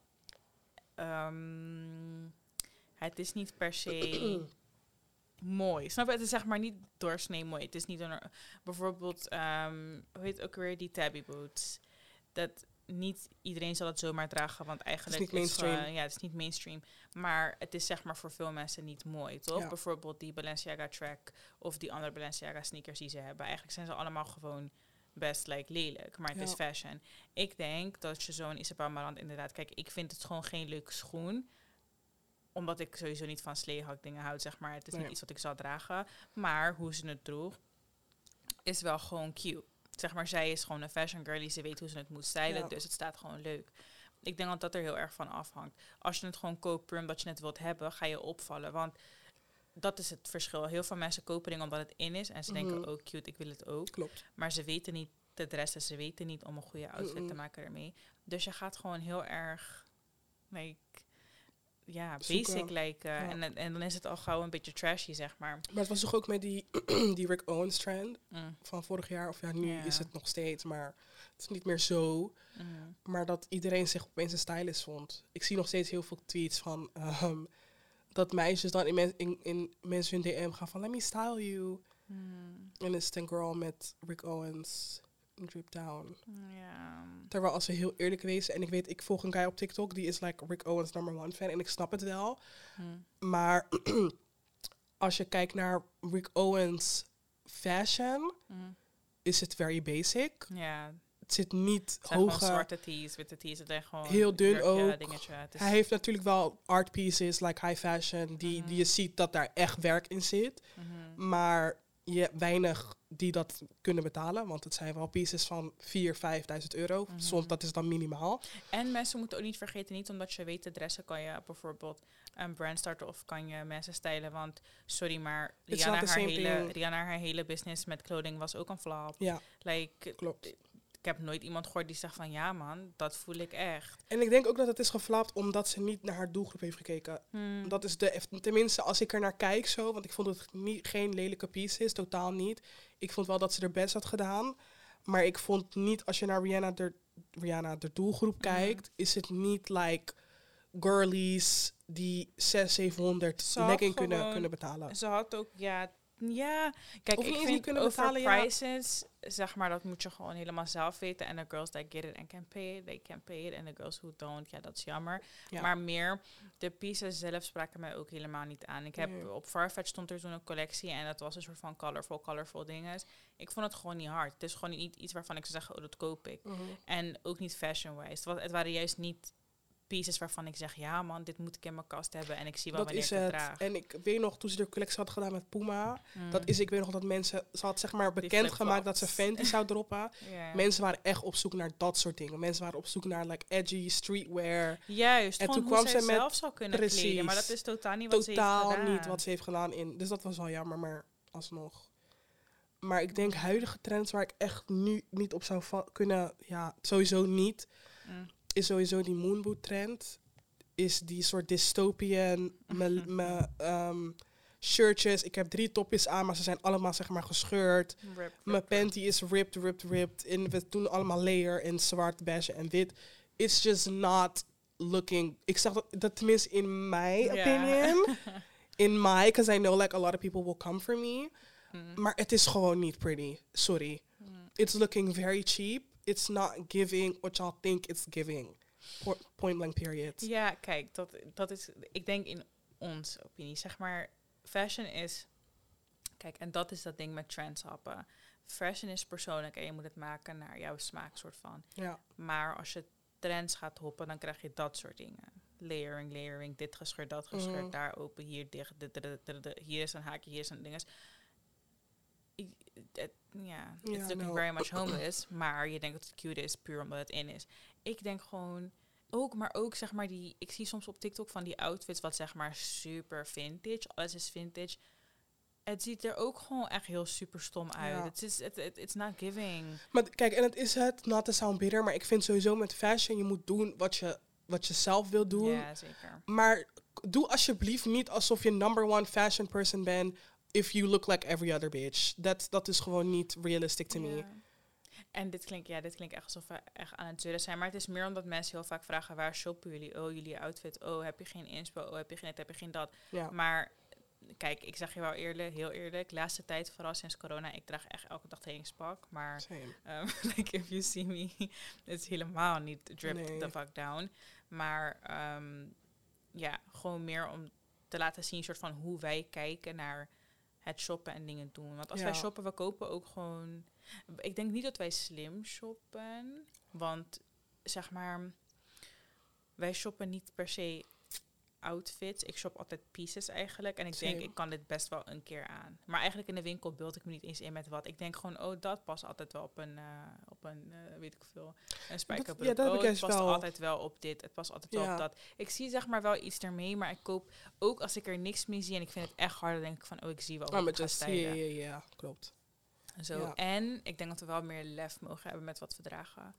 ehm, het is niet per se mooi. Snap je? Het is zeg maar niet doorsnee mooi. Het is niet een, bijvoorbeeld, ehm hoe heet het ook weer, die tabby boots. Dat niet iedereen zal het zomaar dragen, want eigenlijk niet mainstream. gewoon- ja, het is niet mainstream. Maar het is zeg maar voor veel mensen niet mooi, toch? Ja. Bijvoorbeeld die Balenciaga track of die andere Balenciaga sneakers die ze hebben. Eigenlijk zijn ze allemaal gewoon best like lelijk, maar het is fashion. Ik denk dat je zo'n Isabel Marant inderdaad, kijk, ik vind het gewoon geen leuke schoen omdat ik sowieso niet van sleehak dingen houd, zeg maar. Het is Nee. niet iets wat ik zou dragen. Maar hoe ze het droeg, is wel gewoon cute. Zeg maar, zij is gewoon een fashion girlie. Ze weet hoe ze het moet stylen, Ja. dus het staat gewoon leuk. Ik denk dat dat er heel erg van afhangt. Als je het gewoon koopt omdat je het wilt hebben, ga je opvallen. Want dat is het verschil. Heel veel mensen kopen dingen omdat het in is. En ze denken, Mhm. oh cute, ik wil het ook. Klopt. Maar ze weten niet de dress en ze weten niet om een goede outfit te Mm-mm. maken ermee. Dus je gaat gewoon heel erg, like, ja, Zoeken. basic lijken. Ja. En, en dan is het al gauw een beetje trashy, zeg maar. Maar het was toch ook met die, die Rick Owens trend Mm, van vorig jaar. Of ja, nu is het nog steeds, maar het is niet meer zo. mm. Maar dat iedereen zich opeens een stylist vond. Ik zie nog steeds heel veel tweets van ehm, dat meisjes dan in, men, in, in mensen hun DM gaan van let me style you. Mm, En is het een girl met Rick Owens drip down. ja. Terwijl als we heel eerlijk wezen, en ik weet, ik volg een guy op TikTok, die is like Rick Owens number one fan. En ik snap het wel. Mm, Maar als je kijkt naar Rick Owens fashion, is het very basic. Ja, Het zit niet het hoge... zwarte tees, witte tees. Het gewoon Heel dun jurkje, ook. Dingetje. Is, Hij heeft natuurlijk wel art pieces, like high fashion, die, die je ziet dat daar echt werk in zit. mhm. Maar je hebt weinig die dat kunnen betalen, want het zijn wel pieces van 4.000, 5.000 euro. Mhm. Soms dat is dan minimaal. En mensen moeten ook niet vergeten, niet omdat je weet te dressen, kan je bijvoorbeeld een brand starten of kan je mensen stylen. Want sorry, maar Rihanna haar, hele. Rihanna haar hele business met kleding was ook een flop. Ja, Like, klopt. Ik heb nooit iemand gehoord die zegt van ja man, dat voel ik echt. En ik denk ook dat het is geflapt omdat ze niet naar haar doelgroep heeft gekeken. Hmm. Dat is de, tenminste als ik er naar kijk zo, want ik vond het niet, geen lelijke pieces, totaal niet. Ik vond wel dat ze er best had gedaan. Maar ik vond niet, als je naar Rihanna de, Rihanna de doelgroep kijkt, is het niet like girlies die 600, 700 Ze had legging kunnen, kunnen betalen. Ze had ook, ja, ja. Kijk, Of ik vind kunnen over betalen, ja. prices, zeg maar, dat moet je gewoon helemaal zelf weten. En de girls that get it and can pay it, they can pay it. En de girls who don't, ja, dat is jammer. Ja. Maar meer, de pieces zelf spraken mij ook helemaal niet aan. Ik heb, Nee. op Farfetch stond er toen een collectie en dat was een soort van colorful, colorful dingen. Ik vond het gewoon niet hard. Het is gewoon niet iets waarvan ik zou zeggen, oh, dat koop ik. Mhm. En ook niet fashion-wise. Het waren juist niet pieces waarvan ik zeg, ja man, dit moet ik in mijn kast hebben en ik zie wel Dat wanneer is ik het draag. En ik weet nog, toen ze de collectie had gedaan met Puma, Mm. dat is, ik weet nog dat mensen, ze had zeg maar bekend gemaakt dat ze. Fenty zou droppen. Mensen waren echt op zoek naar dat soort dingen. Mensen waren op zoek naar like edgy streetwear. Juist, En toen kwam ze met- zelf zou kunnen Precies. kleden. Maar dat is totaal niet wat ze heeft gedaan. niet wat ze heeft gedaan in. Dus dat was wel jammer, maar alsnog. Maar ik denk huidige trends waar ik echt nu niet op zou kunnen, ja, sowieso niet, Mm. Is sowieso die moonboot trend. Is die soort dystopian me, me, ehm, shirtjes. Ik heb drie topjes aan, maar ze zijn allemaal zeg maar gescheurd. Rip, rip, Mijn panty is ripped, ripped, ripped. En we doen allemaal layer in zwart, beige en wit. It's just not looking... Ik zeg dat, dat tenminste in my Ja. opinion. In my, because I know like a lot of people will come for me. Mm. Maar het is gewoon niet pretty. Sorry. Mm. It's looking very cheap. It's not giving what y'all think it's giving. Po- Point blank period. Ja, kijk, dat, dat is, ik denk in onze opinie, zeg maar, fashion is, kijk, en dat is dat ding met trends happen. Fashion is persoonlijk en je moet het maken naar jouw smaak, soort van. Ja. Maar als je trends gaat hoppen, dan krijg je dat soort dingen. Layering, layering, dit gescheurd, dat gescheurd, Mhm. daar open, hier dicht, dit, hier is een haakje, hier is een dinges. Ik- het- Ja, it's looking no. very much homeless, maar je denkt dat het cute is, puur omdat het in is. Ik denk gewoon, ook, maar ook zeg maar die, ik zie soms op TikTok van die outfits wat zeg maar super vintage, alles is vintage. Het ziet er ook gewoon echt heel super stom uit. Ja. Het is, het, het, it's not giving. Maar kijk, en het is het, not to sound bitter, maar ik vind sowieso met fashion, je moet doen wat je, wat je zelf wil doen. Ja, zeker. Maar doe alsjeblieft niet alsof je number one fashion person bent if you look like every other bitch. Dat, dat is gewoon niet realistic to me. En dit klinkt, ja, dit klinkt echt alsof we echt aan het zullen zijn. Maar het is meer omdat mensen heel vaak vragen, waar shoppen jullie? Oh, jullie outfit. Oh, heb je geen inspo? Oh, heb je geen dit, heb je geen dat? Ja. Maar kijk, ik zeg je wel eerlijk, heel eerlijk. Laatste tijd, vooral sinds corona, ik draag echt elke dag trainingspak. Maar um, like if you see me, het is helemaal niet drip Nee. the fuck down. Maar ehm, ja, gewoon meer om te laten zien soort van hoe wij kijken naar het shoppen en dingen doen. Want als wij shoppen, we kopen ook gewoon... Ik denk niet dat wij slim shoppen. Want zeg maar, wij shoppen niet per se outfits. Ik shop altijd pieces eigenlijk. En ik denk, ik kan dit best wel een keer aan. Maar eigenlijk in de winkel beeld ik me niet eens in met wat. Ik denk gewoon, oh, dat past altijd wel op een, eh, op een eh, weet ik veel, een spijkerbroek. ja, dat heb oh, ik het past wel. altijd wel op dit. Het past altijd wel op dat. Ik zie zeg maar wel iets ermee, maar ik koop ook als ik er niks mee zie en ik vind het echt hard, dan denk ik van, oh, ik zie wel Oh, hoe maar ik ga ja, ja, ja, klopt. Zo. Ja. En ik denk dat we wel meer lef mogen hebben met wat we dragen.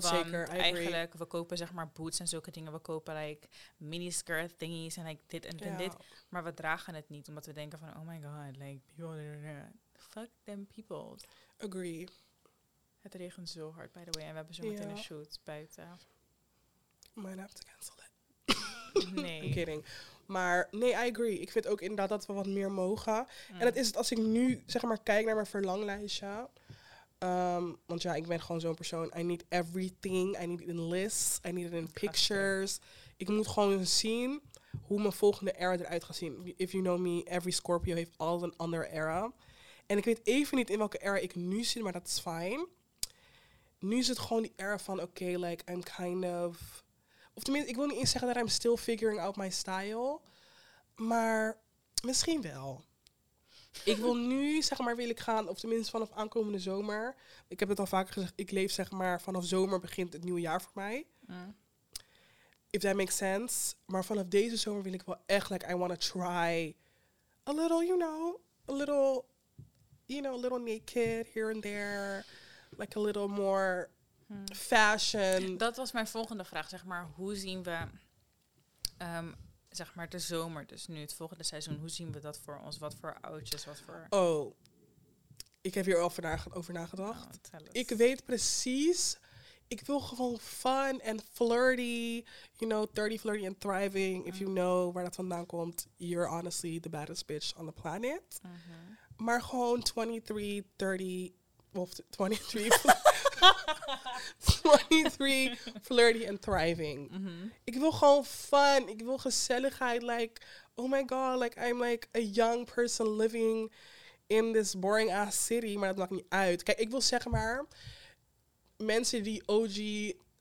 Dat Want zeker, I agree. eigenlijk, we kopen zeg maar boots en zulke dingen. We kopen like miniskirt thingies en like dit en, en Ja. dit. Maar we dragen het niet, omdat we denken van, oh my god, like, people, fuck them people. Agree. Het regent zo hard, by the way. En we hebben zo meteen Ja. een shoot buiten. Might have to cancel it. I'm Nee. kidding. Maar nee, I agree. Ik vind ook inderdaad dat we wat meer mogen. Mm. En dat is het als ik nu zeg maar kijk naar mijn verlanglijstje. Ehm, want ja, ik ben gewoon zo'n persoon. I need everything. I need it in lists. I need it in pictures. Ik moet gewoon zien hoe mijn volgende era eruit gaat zien. If you know me, every Scorpio heeft al een andere era. En ik weet even niet in welke era ik nu zit, maar dat is fijn. Nu is het gewoon die era van, oké, like, I'm kind of... Of tenminste, ik wil niet eens zeggen dat I'm still figuring out my style. Maar misschien wel. Ik wil nu, zeg maar, wil ik gaan, of tenminste vanaf aankomende zomer. Ik heb het al vaker gezegd, ik leef zeg maar, vanaf zomer begint het nieuwe jaar voor mij. Mm. If that makes sense. Maar vanaf deze zomer wil ik wel echt, like, I want to try a little, you know, a little, you know, a little naked here and there. Like a little more Hmm. fashion. Dat was mijn volgende vraag, zeg maar. Hoe zien we, ehm, zeg maar, de zomer, dus nu het volgende seizoen, hoe zien we dat voor ons? Wat voor oudjes, wat voor... Oh, ik heb hier al over, nage- over nagedacht. Oh. Ik weet precies. Ik wil gewoon fun en flirty. You know, 30, flirty and thriving. If you Mm. know waar dat vandaan komt, you're honestly the baddest bitch on the planet. Mhm. Maar gewoon 23, 30, of 23, 23, flirty and thriving. Mhm. Ik wil gewoon fun. Ik wil gezelligheid. Like, oh my god, like I'm like a young person living in this boring ass city. Maar dat maakt niet uit. Kijk, ik wil zeggen maar, mensen die OG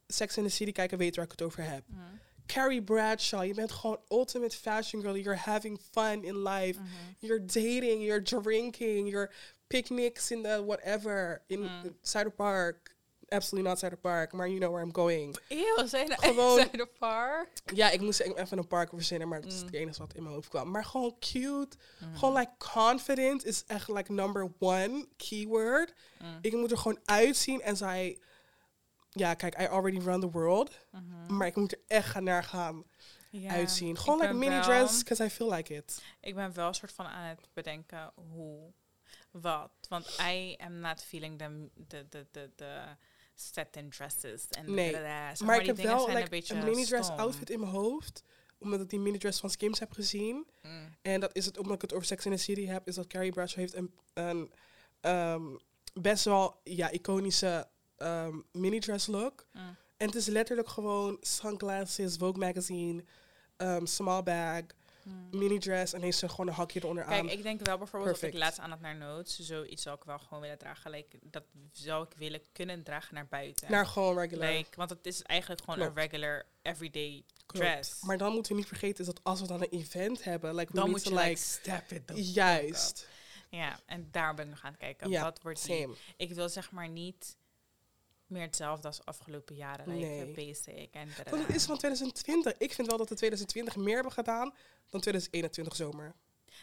Sex in the City kijken weten waar ik het over heb. Mhm. Carrie Bradshaw, je bent gewoon ultimate fashion girl. You're having fun in life. Mhm. You're dating, you're drinking, you're picnics in the whatever. In Mm. Cider Park. Absolutely not Park, maar you know where I'm going. Eeuw, zijn Gewoon-? Ja, ik moest even een park verzinnen, maar dat is Mm. het enige wat in mijn hoofd kwam. Maar gewoon cute. Mhm. Gewoon like confident is echt like number one keyword. Mm. Ik moet er gewoon uitzien en zij... Ja, kijk, I already run the world. Mhm. Maar ik moet er echt gaan naar gaan Ja, uitzien. Gewoon like mini dress, because I feel like it. Ik ben wel een soort van aan het bedenken hoe, wat. Want I am not feeling the, the, the, the, the satin dresses. En Nee. Zeg maar ik heb wel like, een beetje een mini dress stom. outfit in mijn hoofd. Omdat ik die mini dress van Skims heb gezien. Mm. En dat is het, omdat ik het over Sex in the City heb, is dat Carrie Bradshaw heeft een, een ehm, best wel ja, iconische ehm, mini dress look. Mm. En het is letterlijk gewoon sunglasses, Vogue magazine, ehm, small bag. Mini dress en heeft ze gewoon een hakje eronder aan. Kijk, ik denk wel bijvoorbeeld dat ik Perfect. laatst aan had naar notes. Zoiets zou ik wel gewoon willen dragen. Like, dat zou ik willen kunnen dragen naar buiten. Naar gewoon regular. like, want het is eigenlijk gewoon Klopt. een regular everyday Klopt. dress. Maar dan moeten we niet vergeten is dat als we dan een event hebben, like we dan moet je like, like, step it the juist. Ja, en daar ben ik nog aan het kijken. Ja, Wat wordt die? Same. Ik wil zeg maar niet meer hetzelfde als afgelopen jaren. Like Nee. basic en het is van 2020. Ik vind wel dat we 2020 meer hebben gedaan dan 2021 zomer.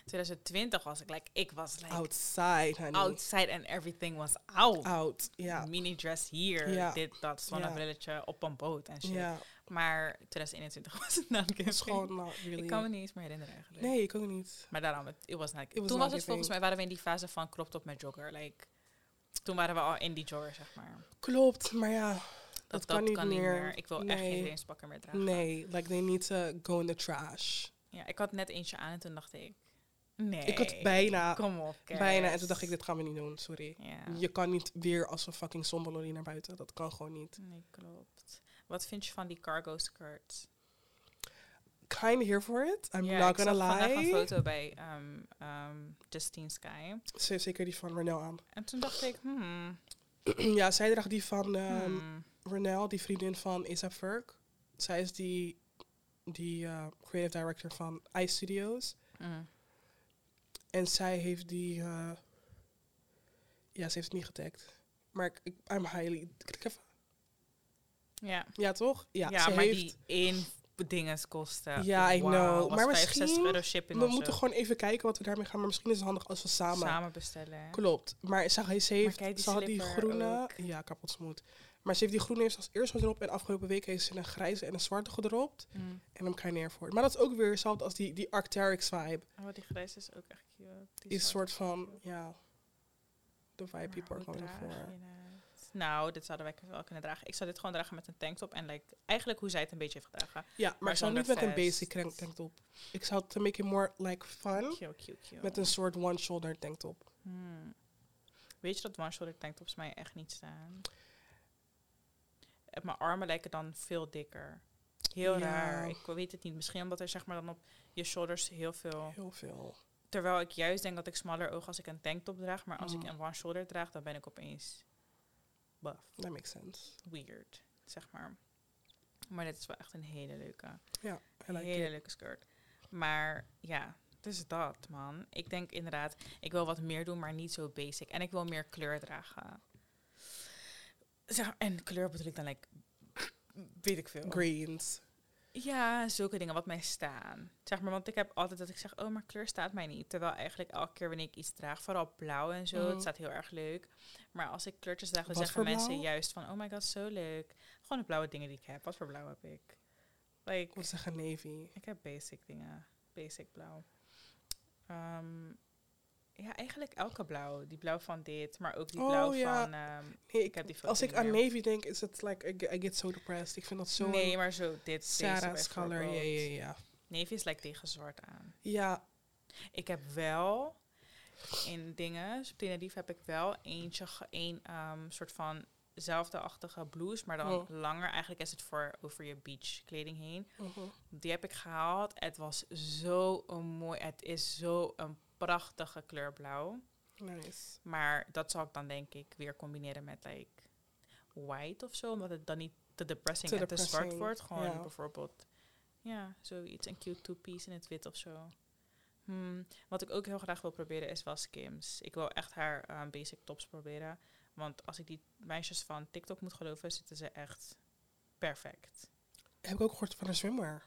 2020 was ik like, ik was like Outside, honey. outside and everything was out. Out, ja. Mini dress hier, dit, dat, zonnebrilletje op een boot en shit. Maar 2021 was het namelijk is gewoon... really... Ik kan me niet eens meer herinneren eigenlijk. Nee, ik ook niet. Maar daarom, het it was It was Toen was het volgens mij, waren we in die fase van crop top met jogger. Like, toen waren we al in die jogger, zeg maar. Klopt, maar ja, dat, kan, niet, meer. Ik wil echt geen jeanspakken meer dragen. Nee, like they need to go in the trash. Ja, ik had net eentje aan en toen dacht ik, Nee. Ik had bijna, Kom op, bijna. En toen dacht ik, dit gaan we niet doen, sorry. Ja. Je kan niet weer als een fucking somberlolly naar buiten. Dat kan gewoon niet. Nee, klopt. Wat vind je van die cargo skirts? Kind here for it. I'm ja, not ik gonna zag vandaag een lie. foto bij um, um, Justine Sky. Ze heeft zeker die van Renel aan. En toen dacht ik, hmm, ja, zij draagt die van hmm. Renel, die vriendin van A$AP Ferg. Zij is die, die eh, creative director van iStudios. Studios. Mm. En zij heeft die... eh, ja, ze heeft het niet getagd. Maar ik, ik, I'm highly... Klik even. Ja, Ja, toch? Ja, ja, ze maar heeft... die één dinges kosten. Ja, I Wauw, know. Maar 65 misschien- euro shipping We moeten gewoon even kijken wat we daarmee gaan. Maar misschien is het handig als we samen... samen bestellen. Klopt. Maar ze, ze, heeft, die ze had die groene... ook. Ja, kapot smooth. Maar ze heeft die groene eerst als eerste gedropt. En afgelopen week heeft ze een grijze en een zwarte gedropt. Mm. En hem kind neer voor. Maar dat is ook weer hetzelfde als die, die Arcteryx vibe. Oh, die grijs is ook echt cute. Die Is een soort van... Ja... De vibe Maar people are hoe Nou, dit zouden wij wel kunnen dragen. Ik zou dit gewoon dragen met een tanktop. En like, eigenlijk hoe zij het een beetje heeft gedragen. Ja, maar, Maar ik zou niet met een basic tank tanktop. Ik zou het to make it more like fun. Cute, cute, cute. Met een soort one-shoulder tanktop. Hmm. Weet je dat one-shoulder tanktops mij echt niet staan? Eh, Mijn armen lijken dan veel dikker. Heel Ja. raar. Ik weet het niet. Misschien omdat er zeg maar dan op je shoulders heel veel... Heel veel. Terwijl ik juist denk dat ik smaller oog als ik een tanktop draag. Maar als Mm. ik een one-shoulder draag, dan ben ik opeens buff. That makes sense. Weird, zeg maar. Maar dit is wel echt een hele leuke, Ja, like hele it. leuke skirt. Maar ja, dus dat, man. Ik denk inderdaad, ik wil wat meer doen, maar niet zo basic. En ik wil meer kleur dragen. Zeg, en kleur bedoel ik dan, like, weet ik veel. Greens. Ja, zulke dingen wat mij staan. Zeg maar, want ik heb altijd dat ik zeg, oh, maar kleur staat mij niet. Terwijl eigenlijk elke keer wanneer ik iets draag, vooral blauw en zo, Mhm. het staat heel erg leuk. Maar als ik kleurtjes draag, dan Wat zeggen mensen blauw? juist van, oh my god, zo leuk. Gewoon de blauwe dingen die ik heb. Wat voor blauw heb ik? Like, Ik zeggen navy. ik heb basic dingen. Basic blauw. Ehm, ja, eigenlijk elke blauw. Die blauw van dit, maar ook die Oh, blauw ja. van... Nee, ik heb die als ik aan navy denk, is het like, I get, I get so depressed. Ik vind dat zo nee, maar zo dit. Sarah's color. Ja, ja, ja. Navy is like tegen zwart aan. Ja, Ik heb wel in dingen, op Tenerife heb ik wel eentje, een ehm, soort van zelfde-achtige blouse, maar dan Oh. langer. Eigenlijk is het voor over je beach kleding heen. mhm. Die heb ik gehaald. Het was zo een mooi, het is zo een prachtige kleur blauw. nice. Maar dat zal ik dan denk ik weer combineren met like white of zo, omdat het dan niet te depressing Te en te zwart wordt. Gewoon ja. bijvoorbeeld, ja, zoiets, een cute two-piece in het wit of zo. Hmm, Wat ik ook heel graag wil proberen is wel Skims. Ik wil echt haar eh, basic tops proberen. Want als ik die meisjes van TikTok moet geloven, zitten ze echt perfect. Heb ik ook gehoord van een swimwear.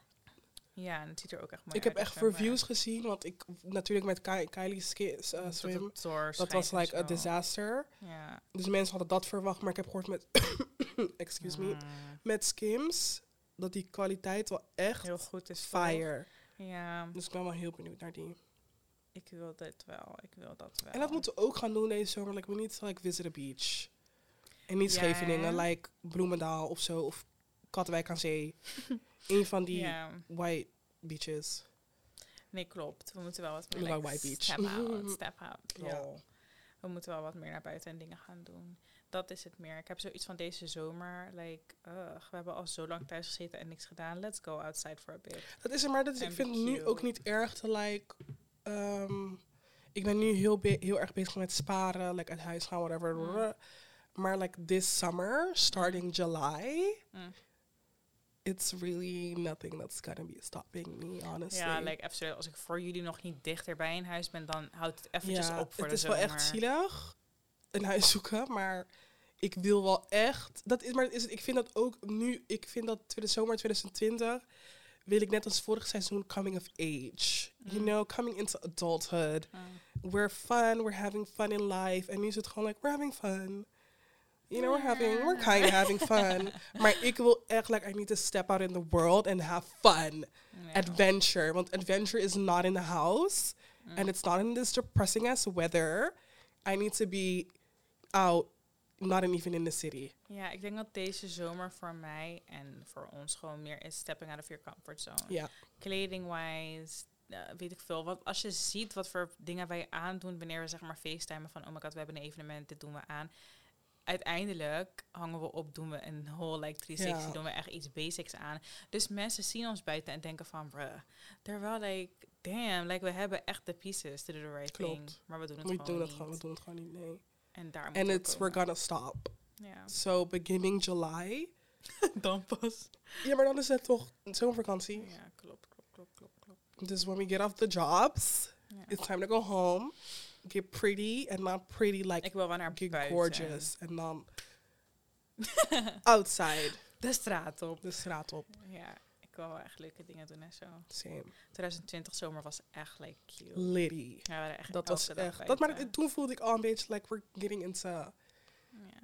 Ja, en het ziet er ook echt mooi ik uit. heb echt maar. reviews gezien, want ik natuurlijk met Kylie's uh, Dat swim. Dat was like a disaster. Ja. Dus mensen hadden dat verwacht, maar ik heb gehoord met, excuse me, Mm, met Skims, dat die kwaliteit wel echt heel goed is. toch? fire. Ja, Dus ik ben wel heel benieuwd naar die. ik wil dit wel. Ik wil dat wel. En dat moeten we ook gaan doen deze zomer. Like, we need to like visit a beach. En niet Ja, Scheveningen, like Bloemendaal of zo. Of Katwijk aan Zee. Een van die white beaches. nee, klopt. We moeten wel wat meer Like White Beach. step out, step out. Ja. We moeten wel wat meer naar buiten en dingen gaan doen. Dat is het meer. Ik heb zoiets van deze zomer, like, ugh, we hebben al zo lang thuis gezeten en niks gedaan. Let's go outside for a bit. Dat is er, maar dat is, ik vind het nu ook niet erg te like... ehm, ik ben nu heel, heel erg bezig met sparen, like uit huis gaan, whatever. Mm. Maar like this summer, starting July, Mm. It's really nothing that's gonna be stopping me, honestly. Ja, like, even als ik voor jullie nog niet dichter bij een huis ben, dan houdt het eventjes ja, op voor het de is zomer. wel echt zielig, een huis zoeken, maar ik wil wel echt... Dat is, maar is het, ik vind dat ook nu, ik vind dat de zomer 2020 wil ik net als vorig seizoen coming of age. You Mm. know, coming into adulthood. Mm. We're fun, we're having fun in life. En nu is het gewoon like, we're having fun. You know, we're having, we're kind of having fun. maar ik wil echt, like, I need to step out in the world and have fun. Adventure. Want adventure is not in the house. Mm. And it's not in this depressing ass weather. I need to be out, not even in the city. Ja, ik denk dat deze zomer voor mij en voor ons gewoon meer is stepping out of your comfort zone. Ja. Kleding-wise, eh, weet ik veel. Want als je ziet wat voor dingen wij aandoen wanneer we zeg maar facetimen van, oh my god, we hebben een evenement, dit doen we aan. Uiteindelijk hangen we op, doen we een whole like 360, Ja. doen we echt iets basics aan. Dus mensen zien ons buiten en denken van, bruh, they're wel like, damn, like we hebben echt de pieces to do the right thing. Maar we doen het We gewoon doen het niet. gewoon, we doen het gewoon niet, nee. En daar And it's, we're gonna stop. Ja. So, beginning July. Dan pas. Ja, maar dan is het toch zomervakantie. Ja, klopt, klopt, klopt, klopt, klopt. Dus when we get off the jobs, it's time to go home. Get pretty, and not pretty like Ik wil wel naar get buiten. gorgeous. En dan outside, De straat op. de straat op. Ja, ik wil wel echt leuke dingen doen en zo. Same. 2020 zomer was echt like cute. Ja, echt Dat was echt. Dat, maar toen voelde ik al een beetje like we're getting into. Ja.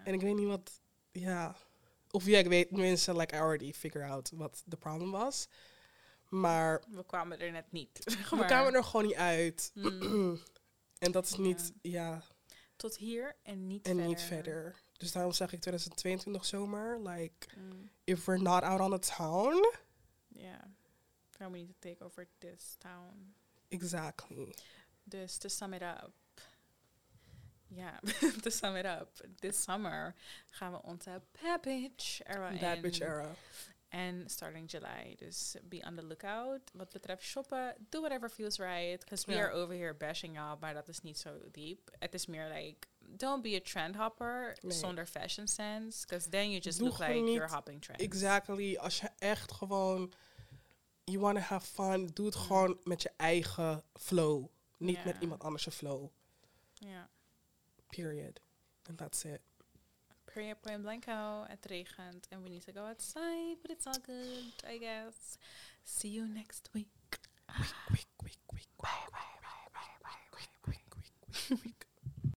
En ik weet niet wat. Ja. Of ja, ik weet tenminste, like I already figure out wat de problem was. Maar We kwamen er net niet. we kwamen er gewoon niet uit. Mm, en dat is niet, ja, tot hier en niet en verder. niet verder. Dus daarom zeg ik 2022 zomer. Like, Mm, if we're not out on the town, Ja. Dan we need to take over this town. exactly. Dus to sum it up. Ja, to sum it up. This summer gaan we onze bad bitch era That in. bitch era. En starting July. Dus be on the lookout. Wat betreft shoppen, do whatever feels right. Because we are over here bashing y'all, maar dat is niet zo diep. Het is meer like, don't be a trend hopper Nee. zonder fashion sense. Because then you just Doe look like you're hopping trends. Exactly. Als je echt gewoon, you want to have fun, doe het gewoon met je eigen flow. Niet met iemand anders' flow. Ja. Period. And that's it. Korea, Point Blanco. Het regent and we need to go outside, but it's all good, I guess. See you next week. Week, week, week, week. Bye, bye, bye, bye, bye, week, week, week, week, week.